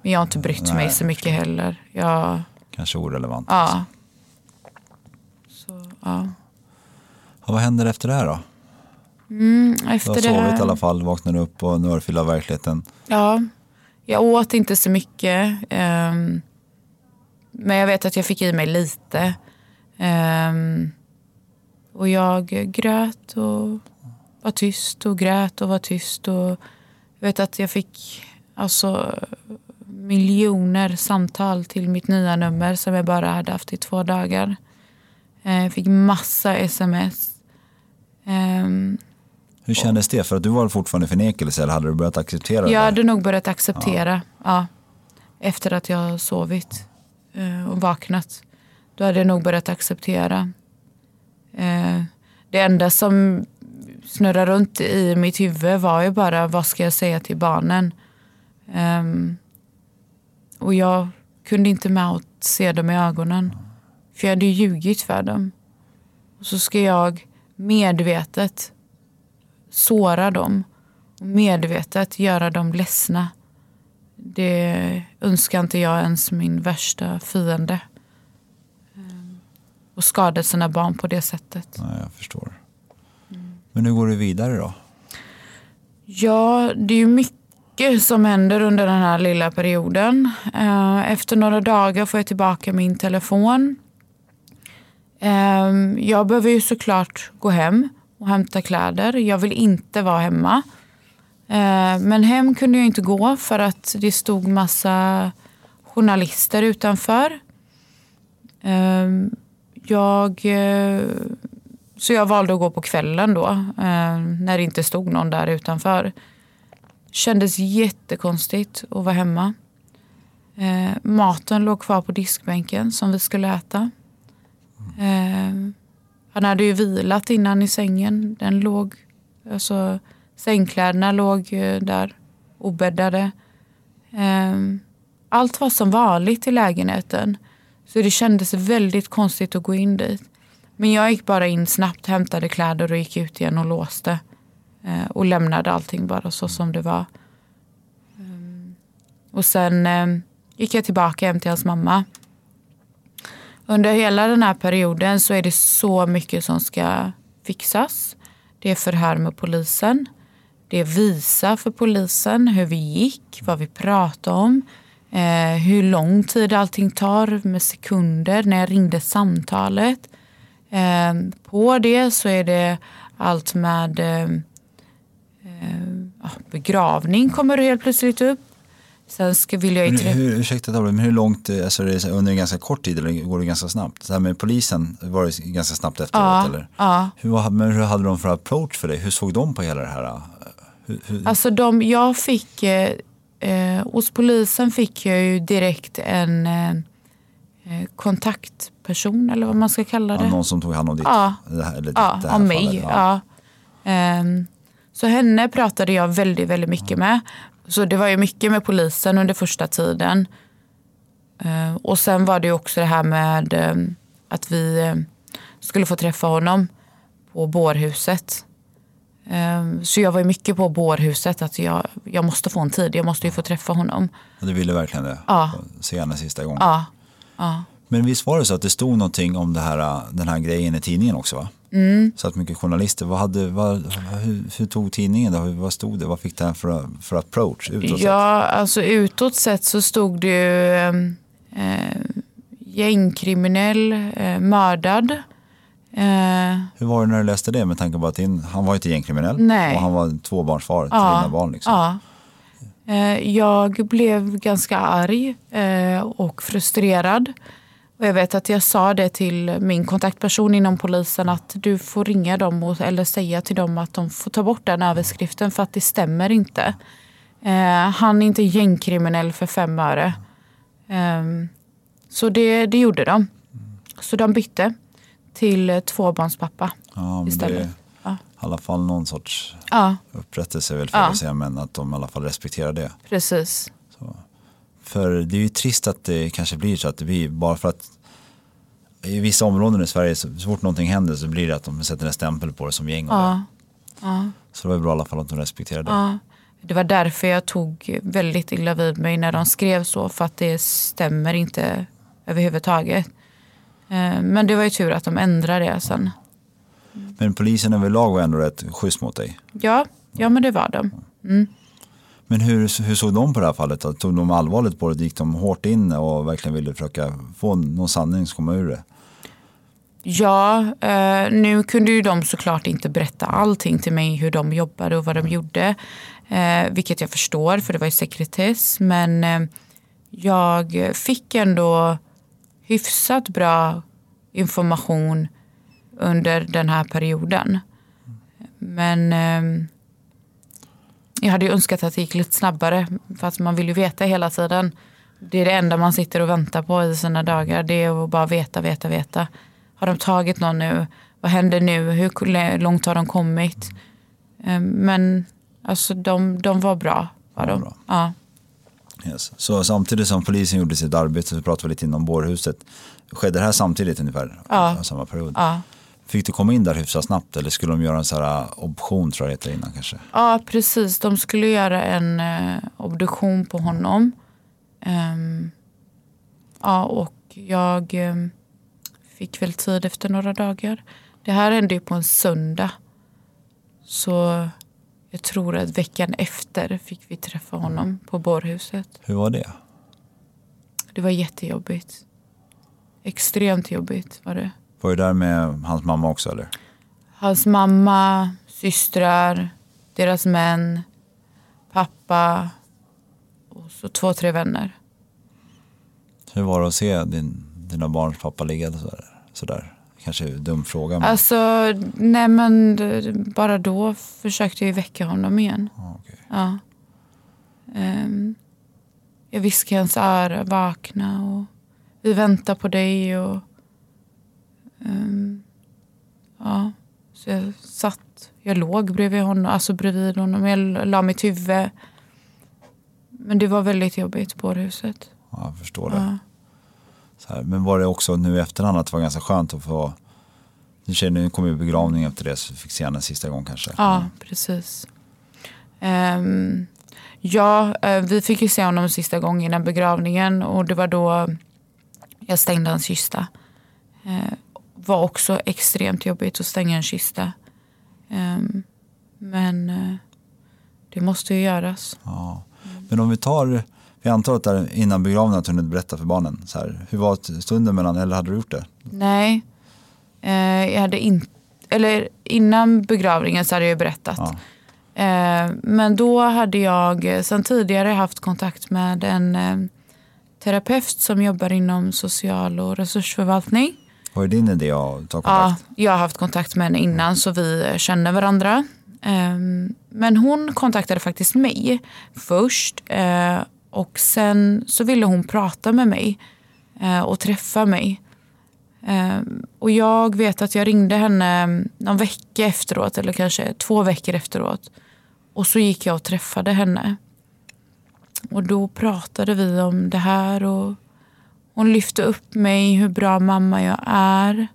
Speaker 2: Men jag har inte brytt mig
Speaker 1: Nej,
Speaker 2: så mycket heller. Jag,
Speaker 1: Kanske orelevant.
Speaker 2: ja. Så, ja.
Speaker 1: Ja, vad händer efter det här då?
Speaker 2: Mm,
Speaker 1: har
Speaker 2: efter det
Speaker 1: sovit
Speaker 2: här,
Speaker 1: i alla fall, vaknar upp och nu är du av verkligheten.
Speaker 2: Ja, jag åt inte så mycket. ehm, men jag vet att jag fick i mig lite. Ehm, och jag grät och var tyst och grät och var tyst. Och jag vet att jag fick alltså, miljoner samtal till mitt nya nummer som jag bara hade haft i två dagar. Eh, Jag fick massa sms.
Speaker 1: Hur kändes det? För att du var fortfarande i förnekelse eller hade du börjat acceptera
Speaker 2: Jag
Speaker 1: det?
Speaker 2: hade nog börjat acceptera. Ja. Efter att jag sovit eh, och vaknat. Då hade jag nog börjat acceptera. Eh, det enda som snurrade runt i mitt huvud var ju bara vad ska jag säga till barnen. Ehm, och jag kunde inte med att se dem i ögonen. För jag hade ju ljugit för dem. Och så ska jag medvetet såra dem och medvetet göra dem ledsna. Det önskar inte jag ens min värsta fiende. Ehm, Och skada sina barn på det sättet.
Speaker 1: Nej, jag förstår. Men hur går du vidare då?
Speaker 2: Ja, det är ju mycket som händer under den här lilla perioden. Eh, Efter några dagar får jag tillbaka min telefon. Eh, Jag behöver ju såklart gå hem och hämta kläder. Jag vill inte vara hemma. Eh, men hem kunde jag inte gå för att det stod massa journalister utanför. Eh, jag, eh, så jag valde att gå på kvällen då, när det inte stod någon där utanför. Kändes jättekonstigt att vara hemma. Maten låg kvar på diskbänken som vi skulle äta. Han hade ju vilat innan i sängen. Den låg, alltså, sängkläderna låg där obäddade. Ehm, allt var som vanligt i lägenheten. Så det kändes väldigt konstigt att gå in dit. Men jag gick bara in snabbt, hämtade kläder och gick ut igen och låste. Eh, och lämnade allting bara så som det var. Ehm, och sen ehm, gick jag tillbaka hem till hans mamma. Under hela den här perioden så är det så mycket som ska fixas. Det är förhör med polisen. Det är visa för polisen hur vi gick, vad vi pratade om. Eh, hur lång tid allting tar med sekunder när jag ringde samtalet. Eh, på det så är det allt med eh, eh, begravning kommer helt plötsligt upp. Sen ska, vill jag ju
Speaker 1: Men
Speaker 2: träffa...
Speaker 1: hur, ursäkta, men hur långt, eh, alltså under en ganska kort tid eller går det ganska snabbt? Det här med polisen, var det ganska snabbt efteråt
Speaker 2: Ja,
Speaker 1: eller?
Speaker 2: ja.
Speaker 1: Hur, men hur hade de för approach för dig? Hur såg de på hela det här? eh, Hur, hur,
Speaker 2: Alltså de, jag fick, eh, eh, hos polisen fick jag ju direkt en eh, kontaktperson eller vad man ska kalla
Speaker 1: ja,
Speaker 2: det.
Speaker 1: någon som tog hand om ditt,
Speaker 2: Ja.
Speaker 1: det här, eller
Speaker 2: ja,
Speaker 1: ditt,
Speaker 2: om
Speaker 1: fallet?
Speaker 2: mig. Ja. Ehm, så henne pratade jag väldigt, väldigt mycket med. Så det var ju mycket med polisen under första tiden. Ehm, och sen var det ju också det här med ehm, att vi ehm, skulle få träffa honom på bårhuset. Så jag var ju mycket på bårhuset att jag, jag måste få en tid, jag måste ju få träffa honom.
Speaker 1: Och du ville verkligen det?
Speaker 2: Ja.
Speaker 1: Se henne sista gången?
Speaker 2: Ja, ja.
Speaker 1: Men visst var det så att det stod någonting om här, den här grejen i tidningen också va?
Speaker 2: Mm.
Speaker 1: Så att mycket journalister, vad hade, vad, hur, hur tog tidningen? Hur- Vad stod det? Vad fick det här för, för approach utåt sett?
Speaker 2: Ja, alltså utåt sett så stod det ju eh, gängkriminell, eh, mördad. Eh,
Speaker 1: Hur var det när du läste det med tanke på att din, han var inte gängkriminell
Speaker 2: Nej.
Speaker 1: och han var tvåbarnsfar till
Speaker 2: Ja,
Speaker 1: dina barn. Liksom.
Speaker 2: ja. Eh, jag blev ganska arg eh, och frustrerad. Och jag vet att jag sa det till min kontaktperson inom polisen att du får ringa dem och, eller säga till dem att de får ta bort den överskriften för att det stämmer inte. Eh, han är inte gängkriminell för fem öre. Ehm, så det, det gjorde de. Så de bytte till eh, tvåbarnspappa
Speaker 1: Ja, men det
Speaker 2: istället.
Speaker 1: i
Speaker 2: Ja.
Speaker 1: alla fall någon sorts
Speaker 2: Ja,
Speaker 1: upprättelse väl för
Speaker 2: Ja.
Speaker 1: att säga, men att de i alla fall respekterar det.
Speaker 2: precis.
Speaker 1: För det är ju trist att det kanske blir så att det blir bara för att i vissa områden i Sverige så, så fort någonting händer så blir det att de sätter en stämpel på det som gäng. det.
Speaker 2: Ja.
Speaker 1: Så det var bra i alla fall att de respekterade det.
Speaker 2: Ja. Det var därför jag tog väldigt illa vid mig när de skrev så. För att det stämmer inte överhuvudtaget. Eh, Men det var ju tur att de ändrade det sen.
Speaker 1: Men polisen överlag var ändå rätt schysst mot dig.
Speaker 2: Ja, ja men det var de.
Speaker 1: Men hur, hur såg de på det här fallet? Tog de allvarligt på det? Gick de hårt in och verkligen ville försöka få någon sanning som komma ur det?
Speaker 2: Ja, eh, nu kunde ju de såklart inte berätta allting till mig hur de jobbade och vad de gjorde. Eh, vilket jag förstår för det var ju sekretess. Men eh, jag fick ändå hyfsat bra information under den här perioden. Men eh, jag hade ju önskat att det gick lite snabbare. Fast man vill ju veta hela tiden. Det är det enda man sitter och väntar på i sina dagar. Det är att bara veta, veta, veta. Har de tagit någon nu? Vad händer nu? Hur långt har de kommit? Eh, Men alltså de, de var bra. Var de.
Speaker 1: bra.
Speaker 2: Ja.
Speaker 1: Yes. Så samtidigt som polisen gjorde sitt arbete så pratade vi lite inom bårhuset. Skedde det här samtidigt ungefär?
Speaker 2: Ja.
Speaker 1: Samma period?
Speaker 2: Ja.
Speaker 1: Fick du komma in där hyfsat snabbt eller skulle de göra en sån här uh, option tror jag det heter innan kanske?
Speaker 2: ja, precis. De skulle göra en eh, obduktion på honom. Ehm, ja, och jag ehm, fick väl tid efter några dagar. Det här hände ju på en söndag. Så jag tror att veckan efter fick vi träffa honom på bårhuset.
Speaker 1: Hur var det?
Speaker 2: Det var jättejobbigt. Extremt jobbigt var det.
Speaker 1: Var du där med hans mamma också eller?
Speaker 2: Hans mamma, systrar, deras män, pappa och så två, tre vänner.
Speaker 1: Hur var det att se din, dina barns pappa ligga sådär? sådär? Kanske en dum fråga men
Speaker 2: Alltså, nej men bara då försökte jag väcka honom igen.
Speaker 1: Ja, okej.
Speaker 2: Ja. Ehm, jag viskade i hans öra, vakna och vi väntar på dig och ehm, ja. Så jag satt, jag låg bredvid honom, alltså bredvid honom, jag la mitt huvud. Men det var väldigt jobbigt på huset.
Speaker 1: ja, jag förstår det.
Speaker 2: Ja.
Speaker 1: Här. Men var det också nu i efterhand att det var ganska skönt att få nu känner nu kommer ju begravning efter det så du fick se henne en sista gång kanske.
Speaker 2: Ja, precis. Ehm, ja, eh, vi fick ju se honom sista gången innan begravningen och det var då jag stängde hans kista. Uh, var också extremt jobbigt att stänga en kista. Ehm, men eh, det måste ju göras.
Speaker 1: Ja. Men om vi tar, vi antar att där innan begravningen att du hunnit berätta för barnen. Så här, hur var stunden mellan, eller hade du gjort det?
Speaker 2: Nej, eh, jag hade inte, eller innan begravningen så hade jag ju berättat.
Speaker 1: Ja.
Speaker 2: Eh, men då hade jag sedan tidigare haft kontakt med en terapeut som jobbar inom social och resursförvaltning.
Speaker 1: Var det din idé att ta
Speaker 2: Ja,
Speaker 1: kontakt?
Speaker 2: jag har haft kontakt med henne innan så vi känner varandra. Eh, men hon kontaktade faktiskt mig först eh, och sen så ville hon prata med mig eh, och träffa mig. Eh, och jag vet att jag ringde henne någon vecka efteråt eller kanske två veckor efteråt. Och så gick jag och träffade henne. Och då pratade vi om det här och hon lyfte upp mig, hur bra mamma jag är.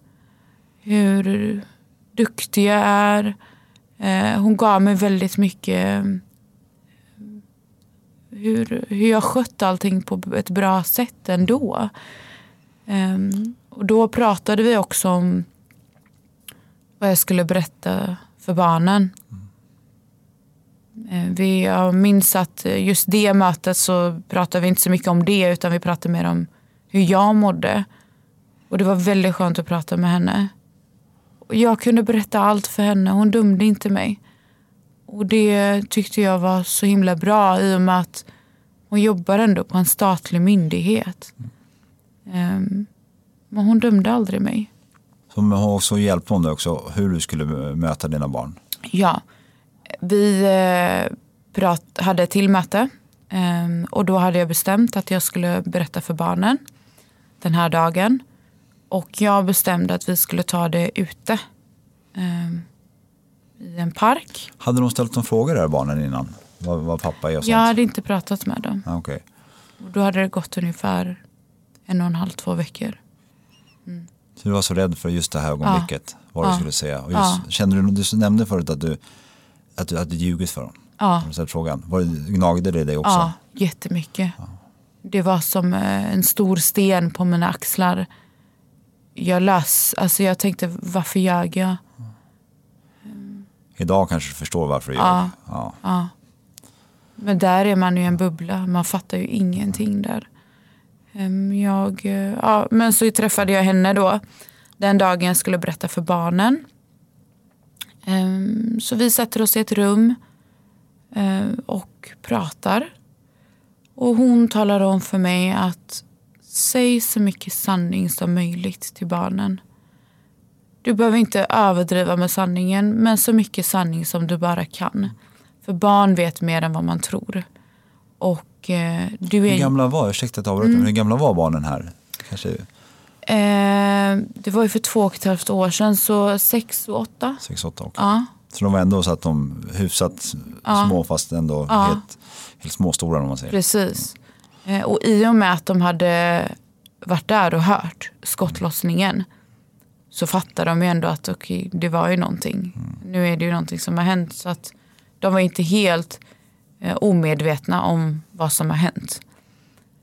Speaker 2: Hur duktig jag är. Eh, hon gav mig väldigt mycket hur, hur jag skött allting på ett bra sätt ändå. Ehm, och då pratade vi också om vad jag skulle berätta för barnen. Eh, vi, jag minns att just det mötet så pratade vi inte så mycket om det utan vi pratade mer om hur jag mådde. Och det var väldigt skönt att prata med henne. Och jag kunde berätta allt för henne, hon dömde inte mig. Och det tyckte jag var så himla bra i och med att hon jobbar ändå på en statlig myndighet. Ehm, men hon dömde aldrig mig.
Speaker 1: Som har också hjälpt om dig också hur du skulle möta dina barn.
Speaker 2: Ja, vi eh, prat, hade ett till möte ehm, och då hade jag bestämt att jag skulle berätta för barnen den här dagen. Och jag bestämde att vi skulle ta det ute. Eh, I en park.
Speaker 1: Hade de ställt någon fråga där barnen innan? Vad, vad pappa är och sånt?
Speaker 2: Jag hade inte pratat med dem.
Speaker 1: Ah, okay.
Speaker 2: Och då hade det gått ungefär en och en halv, två veckor.
Speaker 1: Mm. Så du var så rädd för just det här ögonblicket? Ja. Vad du skulle säga? Och just,
Speaker 2: ja.
Speaker 1: Kände du, du nämnde förut att du, att du hade ljugit för dem.
Speaker 2: Ja.
Speaker 1: frågan. Var det, gnagde det dig också?
Speaker 2: Ja, jättemycket. Ja. Det var som eh, en stor sten på mina axlar. Jag lös, alltså jag tänkte varför ljög jag?
Speaker 1: Idag kanske du förstår varför du
Speaker 2: ja. Ja. ja. Men där är man ju en bubbla. Man fattar ju ingenting där. Ehm, jag, eh, ja, men så träffade jag henne då den dagen jag skulle berätta för barnen. Ehm, så vi sätter oss i ett rum eh, och pratar. Och hon talar om för mig att säg så mycket sanning som möjligt till barnen. Du behöver inte överdriva med sanningen men så mycket sanning som du bara kan. För barn vet mer än vad man tror. Och, eh, du är...
Speaker 1: Hur gamla var, ursäkta att mm. hur gamla var barnen här? Kanske...
Speaker 2: Eh, det var ju för två och ett halvt år sedan, så sex och åtta.
Speaker 1: Sex och åtta, okay. ja. Så de var ändå så att de hyfsat ja. små fast ändå ja. helt, helt småstora om man säger.
Speaker 2: Precis. Eh, och i och med att de hade varit där och hört skottlossningen så fattade de ju ändå att okay, det var ju någonting. Mm. Nu är det ju någonting som har hänt. Så att de var inte helt eh, omedvetna om vad som har hänt.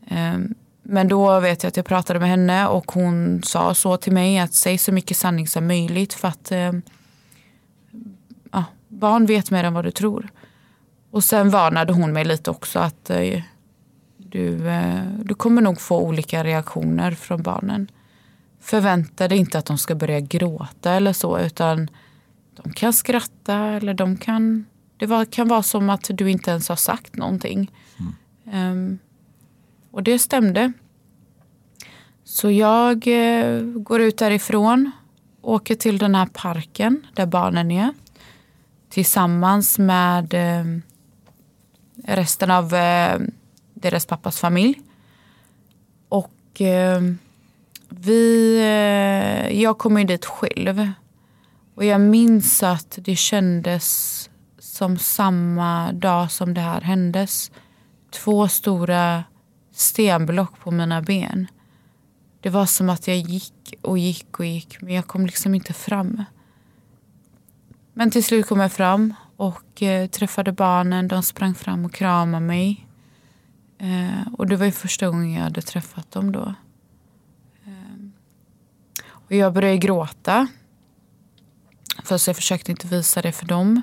Speaker 2: Eh, men då vet jag att jag pratade med henne och hon sa så till mig att säg så mycket sanning som möjligt för att eh, ja, barn vet mer än vad du tror. Och sen varnade hon mig lite också att eh, du, eh, du kommer nog få olika reaktioner från barnen. Förvänta dig inte att de ska börja gråta eller så utan de kan skratta eller de kan det var, kan vara som att du inte ens har sagt någonting. Mm. Um, och det stämde. Så jag eh, går ut därifrån, åker till den här parken där barnen är. Tillsammans med eh, resten av eh, deras pappas familj. Och eh, vi, eh, jag kom ju dit själv. Och jag minns att det kändes som samma dag som det här händes. Två stora stenblock på mina ben. Det var som att jag gick och gick och gick men jag kom liksom inte fram. Men till slut kom jag fram och eh, träffade barnen. De sprang fram och kramade mig. Eh, och det var ju första gången jag hade träffat dem då. Eh, och jag började gråta. Fast jag försökte inte visa det för dem.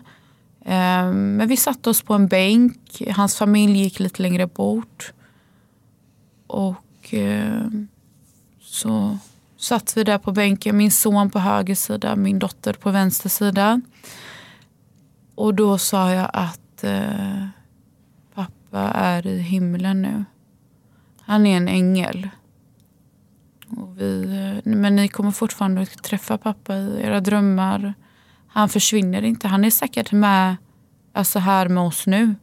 Speaker 2: Eh, men vi satte oss på en bänk. Hans familj gick lite längre bort. Och eh, så satt vi där på bänken. Min son på höger sida, min dotter på vänster sida. Och då sa jag att eh, pappa är i himlen nu. Han är en ängel. Och vi, eh, men ni kommer fortfarande träffa pappa i era drömmar han försvinner inte. Han är säkert med alltså här med oss nu.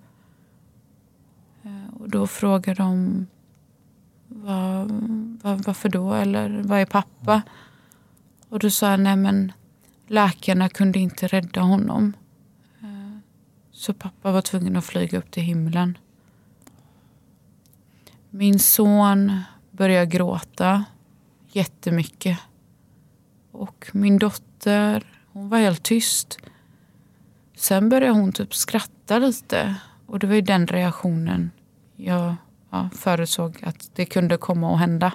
Speaker 2: Eh, och då frågar de var, var, varför då? Eller vad är pappa? Och då sa jag, nej men läkarna kunde inte rädda honom. Så pappa var tvungen att flyga upp till himlen. Min son började gråta jättemycket. Och min dotter hon var helt tyst. Sen började hon typ skratta lite. Och det var ju den reaktionen jag ja, förutsåg att det kunde komma att hända.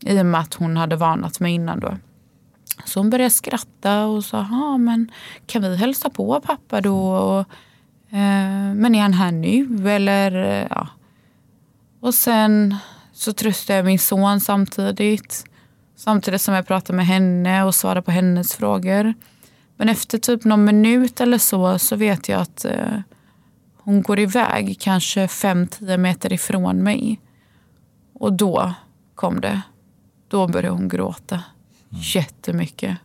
Speaker 2: I och med att hon hade varnat mig innan då. Så hon började skratta och sa, ja men kan vi hälsa på pappa då? Och, men är han här nu? Eller eh, ja. Och sen så tröstade jag min son samtidigt. Samtidigt som jag pratar med henne och svarar på hennes frågor. Men efter typ någon minut eller så så vet jag att eh, hon går iväg kanske 5-10 meter ifrån mig. Och då kom det. Då började hon gråta. Mm. Jättemycket.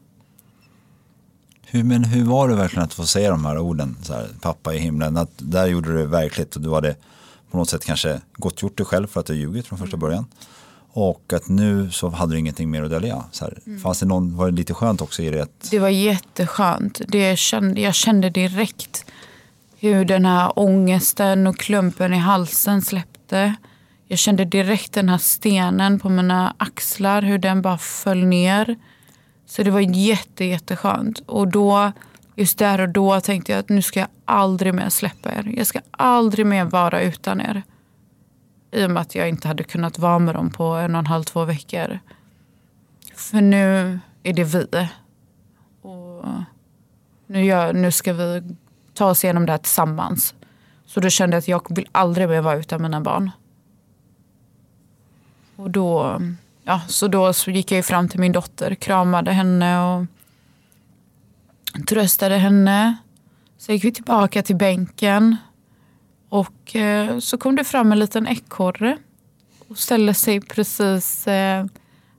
Speaker 1: Hur, men hur var det verkligen att få säga de här orden? Så här, pappa i himlen. Att där gjorde du det verkligt och du hade på något sätt kanske gottgjort dig själv för att du ljugit från första början. Och att nu så hade du ingenting mer att dölja. Så här,
Speaker 2: Mm.
Speaker 1: Fanns det någon, var det lite skönt också i det? att-
Speaker 2: Det var jätteskönt. Det kände, jag kände direkt hur den här ångesten och klumpen i halsen släppte. Jag kände direkt den här stenen på mina axlar, hur den bara föll ner. Så det var jätte, jätteskönt. Och då, just där och då tänkte jag att nu ska jag aldrig mer släppa er. Jag ska aldrig mer vara utan er. I och med att jag inte hade kunnat vara med dem på en och en halv, två veckor. För nu är det vi. Och nu, gör, nu ska vi ta oss igenom det här tillsammans. Så då kände jag att jag vill aldrig mer vara utan mina barn. Och då, ja, så då så gick jag ju fram till min dotter, kramade henne och tröstade henne. Så gick vi tillbaka till bänken. Och eh, så kom det fram en liten ekorre. Och ställde sig precis, eh,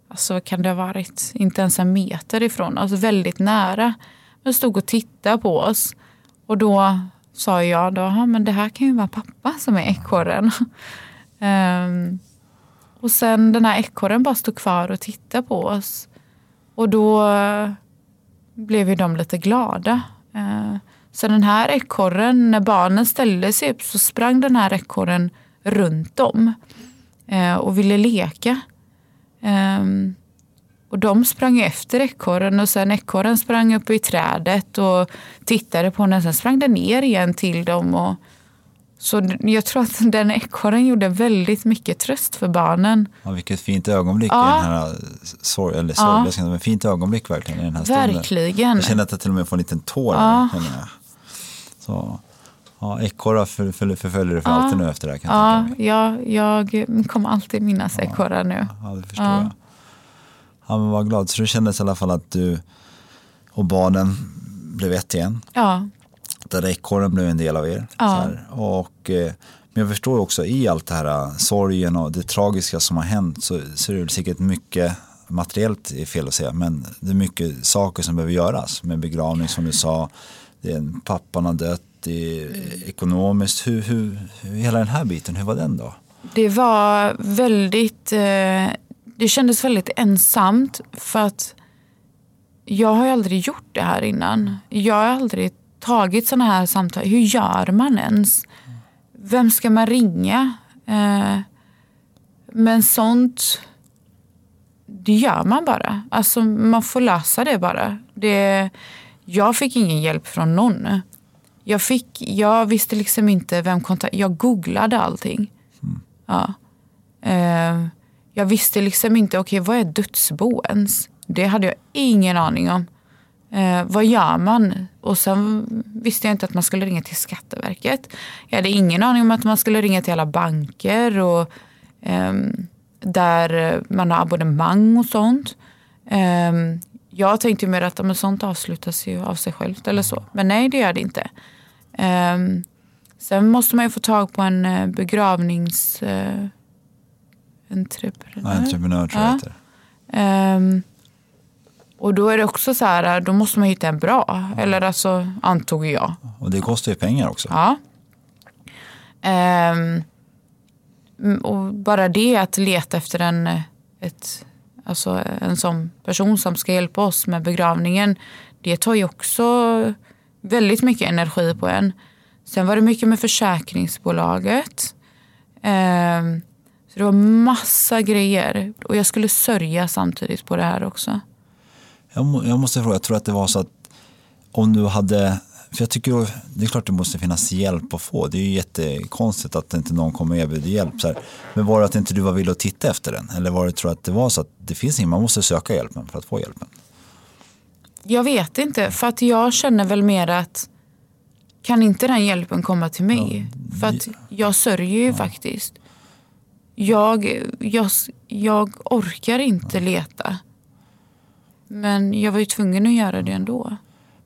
Speaker 2: alltså vad kan det ha varit, inte ens en meter ifrån. Alltså väldigt nära. Men stod och tittade på oss. Och då sa jag då, men det här kan ju vara pappa som är ekorren. um, och sen den här ekorren bara stod kvar och tittade på oss. Och då eh, blev ju de lite glada. Eh, Så den här ekorren, när barnen ställde sig upp så sprang den här ekorren runt dem eh, och ville leka. Ehm, och de sprang efter ekorren och sen ekorren sprang upp i trädet och tittade på den. Sen sprang den ner igen till dem. Och så jag tror att den ekorren gjorde väldigt mycket tröst för barnen.
Speaker 1: Ja, vilket fint ögonblick
Speaker 2: Ja.
Speaker 1: i den här sorg, eller sorg,
Speaker 2: Ja.
Speaker 1: jag men fint ögonblick verkligen i den här stunden.
Speaker 2: Verkligen.
Speaker 1: Jag känner att jag till och med får en liten tår.
Speaker 2: Ja.
Speaker 1: jag. Så, ja, ekorrar för, för, förföljer dig för
Speaker 2: Ja.
Speaker 1: alltid nu efter det här kan jag
Speaker 2: Ja,
Speaker 1: mig.
Speaker 2: jag, jag kommer alltid minnas ekorrar nu.
Speaker 1: Ja, det förstår
Speaker 2: Ja.
Speaker 1: jag. Ja, men vad glad. Så det kändes i alla fall att du och barnen blev ett igen.
Speaker 2: Ja,
Speaker 1: Där ekorren blev en del av er.
Speaker 2: Ja.
Speaker 1: Och, eh, men jag förstår också i allt det här eh, sorgen och det tragiska som har hänt så, så är det säkert mycket materiellt är fel att säga men det är mycket saker som behöver göras med begravning som du sa. Det är en, pappan har dött, det är ekonomiskt. Hur, hur, hur, hela den här biten, hur var den då?
Speaker 2: det var väldigt... Eh, det kändes väldigt ensamt för att jag har aldrig gjort det här innan. Jag har aldrig tagit sådana här samtal. Hur gör man ens? Vem ska man ringa? Eh, men sånt, det gör man bara. Alltså man får lösa det bara. Det, jag fick ingen hjälp från någon. Jag, fick, jag visste liksom inte vem kontakt... Jag googlade allting. Ja. Eh, jag visste liksom inte, okej vad är dödsbo ens? Det hade jag ingen aning om. Eh, vad gör man? Och sen visste jag inte att man skulle ringa till Skatteverket. Jag hade ingen aning om att man skulle ringa till alla banker och ehm, där man har abonnemang och sånt. Ehm, jag tänkte mer att men sånt avslutas ju av sig självt eller så. Men nej, det gör det inte. Ehm, sen måste man ju få tag på en eh, begravnings... Eh, entreprenör.
Speaker 1: Tror jag
Speaker 2: Ja.
Speaker 1: heter.
Speaker 2: Och då är det också så här, då måste man hitta en bra. Eller alltså, antog jag.
Speaker 1: Och det kostar ju pengar också.
Speaker 2: Ja. Ehm, och bara det att leta efter en, ett, alltså en sån person som ska hjälpa oss med begravningen. Det tar ju också väldigt mycket energi på en. Sen var det mycket med försäkringsbolaget. Ehm, så det var massa grejer. Och jag skulle sörja samtidigt på det här också.
Speaker 1: Jag, jag måste fråga, jag tror att det var så att om du hade, för jag tycker det är klart det måste finnas hjälp att få. Det är ju jättekonstigt att inte någon kommer och erbjuder hjälp. Så här. Men var det att inte du var villig att titta efter den? Eller var det tror att det var så att det finns ingen, man måste söka hjälpen för att få hjälpen?
Speaker 2: Jag vet inte, för att jag känner väl mer att kan inte den hjälpen komma till mig? för att jag sörjer ju faktiskt. Jag, jag, jag orkar inte leta. Men jag var ju tvungen att göra det ändå.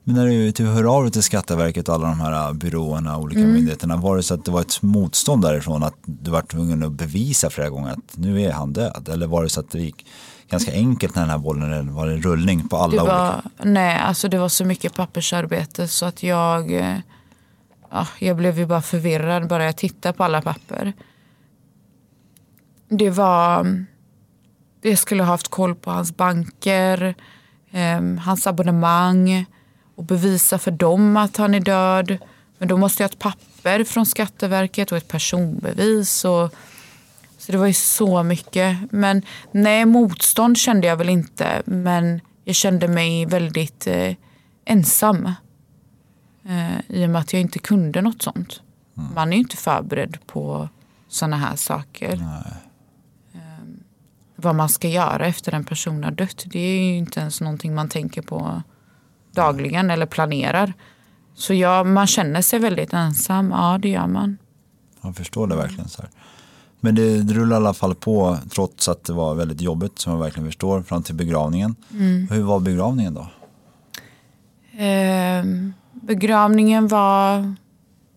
Speaker 1: Men när du, du hör av dig till Skatteverket och alla de här byråerna, olika
Speaker 2: Mm.
Speaker 1: myndigheterna, var det så att det var ett motstånd därifrån att du var tvungen att bevisa flera gånger att nu är han död? Eller var det så att det gick ganska enkelt när den här bollen, var en rullning på alla
Speaker 2: Det
Speaker 1: olika?
Speaker 2: var, nej, alltså det var så mycket pappersarbete så att jag, ja, jag blev ju bara förvirrad bara jag tittade på alla papper. Det var, Det skulle ha haft koll på hans banker, eh, hans abonnemang och bevisa för dem att han är död. Men då måste jag ha ett papper från Skatteverket och ett personbevis. Och, så det var ju så mycket. Men nej, motstånd kände jag väl inte. Men jag kände mig väldigt eh, ensam. Eh, I och med att jag inte kunde något sånt. Mm. Man är ju inte förberedd på sådana här saker. Eh, vad man ska göra efter en person har dött. Det är ju inte ens någonting man tänker på dagligen eller planerar. Så ja, man känner sig väldigt ensam. Ja, det gör man.
Speaker 1: Jag förstår det verkligen. så här. Men det, det rullar i alla fall på trots att det var väldigt jobbigt som jag verkligen förstår fram till begravningen. Mm. Hur var begravningen då?
Speaker 2: Eh, begravningen var,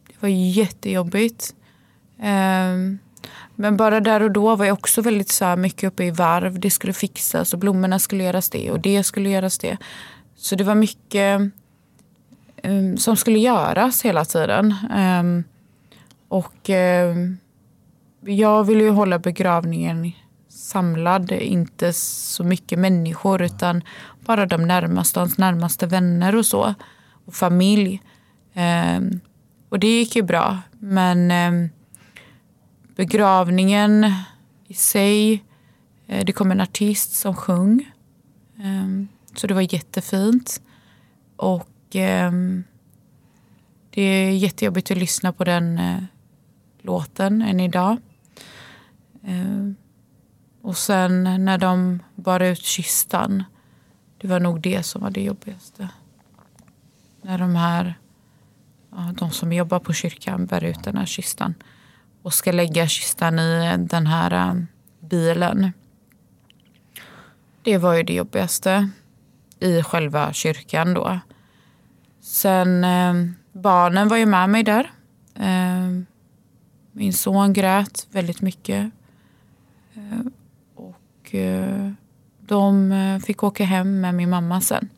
Speaker 2: det var jättejobbigt. Eh, men bara där och då var jag också väldigt så här, mycket uppe i varv. Det skulle fixas och blommorna skulle göras det och det skulle göras det. Så det var mycket um, som skulle göras hela tiden. Um, och um, jag ville ju hålla begravningen samlad, inte så mycket människor utan bara de närmaste, hans närmaste vänner och så. Och familj. och det gick ju bra. Men begravningen i sig, eh, det kom en artist som sjöng. Ehm, så det var jättefint. Och ehm, det är jättejobbigt att lyssna på den eh, låten än idag. Ehm, och sen när de bar ut kistan, det var nog det som var det jobbigaste. När de här, de som jobbar på kyrkan bär ut den här kistan och ska lägga kistan i den här eh, bilen. Det var ju det jobbigaste i själva kyrkan då. Sen eh, barnen var ju med mig där. Eh, min son grät väldigt mycket. Eh, och eh, de eh, fick åka hem med min mamma sen.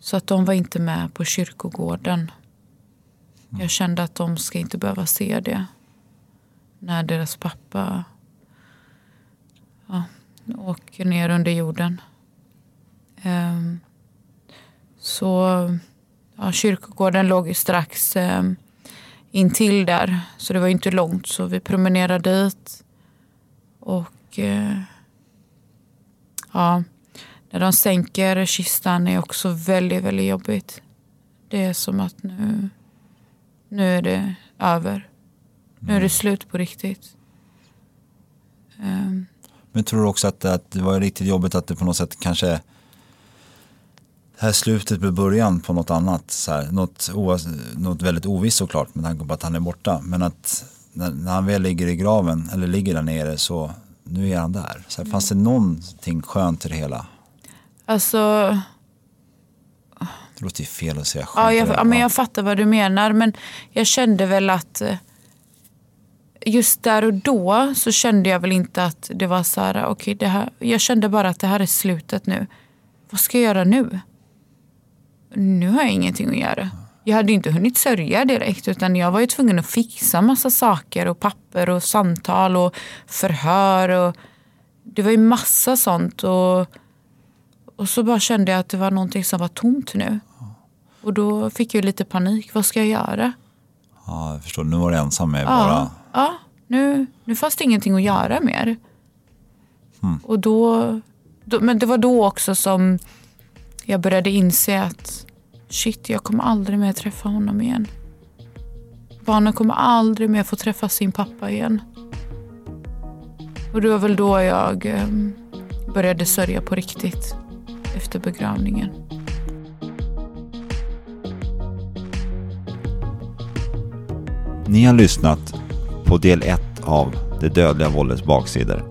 Speaker 2: Så att de var inte med på kyrkogården. Jag kände att de ska inte behöva se det. När deras pappa ja, åker ner under jorden. Um, så ja, kyrkogården låg ju strax um, intill där. Så det var inte långt. Så vi promenerade dit. Och uh, ja, när de sänker kistan är också väldigt, väldigt jobbigt. Det är som att nu, nu är det över. Nu är det mm. slut på riktigt.
Speaker 1: Um, Men tror du också att, att det var riktigt jobbigt att det på något sätt kanske det här slutet blir början på något annat. Så här, något, något väldigt ovisst såklart med tanke på att han är borta. Men att när, när, han väl ligger i graven eller ligger där nere så nu är han där. Så här, fanns det någonting skönt i det hela?
Speaker 2: Alltså...
Speaker 1: Det låter ju fel att säga
Speaker 2: skönt. Ja, jag, ja, men jag fattar vad du menar. Men jag kände väl att eh, just där och då så kände jag väl inte att det var så här, okay, jag kände bara att det här är slutet nu. Vad ska jag göra nu? nu har jag ingenting att göra. Jag hade inte hunnit sörja direkt utan jag var ju tvungen att fixa massa saker och papper och samtal och förhör. Och det var ju massa sånt. Och, och så bara kände jag att det var någonting som var tomt nu. Och då fick jag lite panik. Vad ska jag göra?
Speaker 1: Ja, jag förstår. Nu var du ensam med
Speaker 2: ja,
Speaker 1: bara...
Speaker 2: Ja, nu, nu fanns det ingenting att göra mer. Mm. Och då, då, men det var då också som jag började inse att shit, jag kommer aldrig mer träffa honom igen. Barnen kommer aldrig mer få träffa sin pappa igen. Och det var väl då jag eh, började sörja på riktigt efter begravningen.
Speaker 1: Ni har lyssnat på del 1 av Det dödliga våldets baksidor.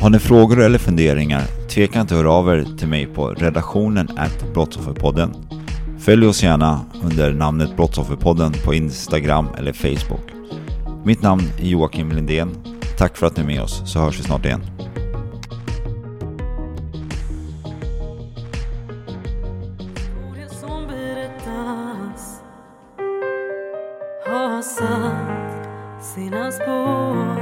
Speaker 1: Har ni frågor eller funderingar, tveka inte att höra av er till mig på redaktionen at Brottsofferpodden. Följ oss gärna under namnet Brottsofferpodden på Instagram eller Facebook. Mitt namn är Joakim Lindén. Tack för att ni är med oss, så hörs vi snart igen.
Speaker 5: Satt sina spår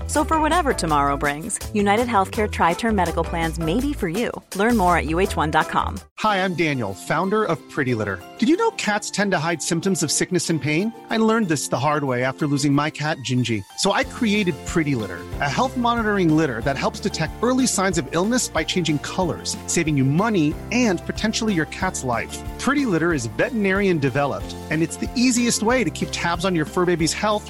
Speaker 6: So, for whatever tomorrow brings, United Healthcare Tri Term Medical Plans may be for you. Learn more at uh1.com.
Speaker 7: Hi, I'm Daniel, founder of Pretty Litter. Did you know cats tend to hide symptoms of sickness and pain? I learned this the hard way after losing my cat, Gingy. So I created Pretty Litter, a health monitoring litter that helps detect early signs of illness by changing colors, saving you money and potentially your cat's life. Pretty Litter is veterinarian developed, and it's the easiest way to keep tabs on your fur baby's health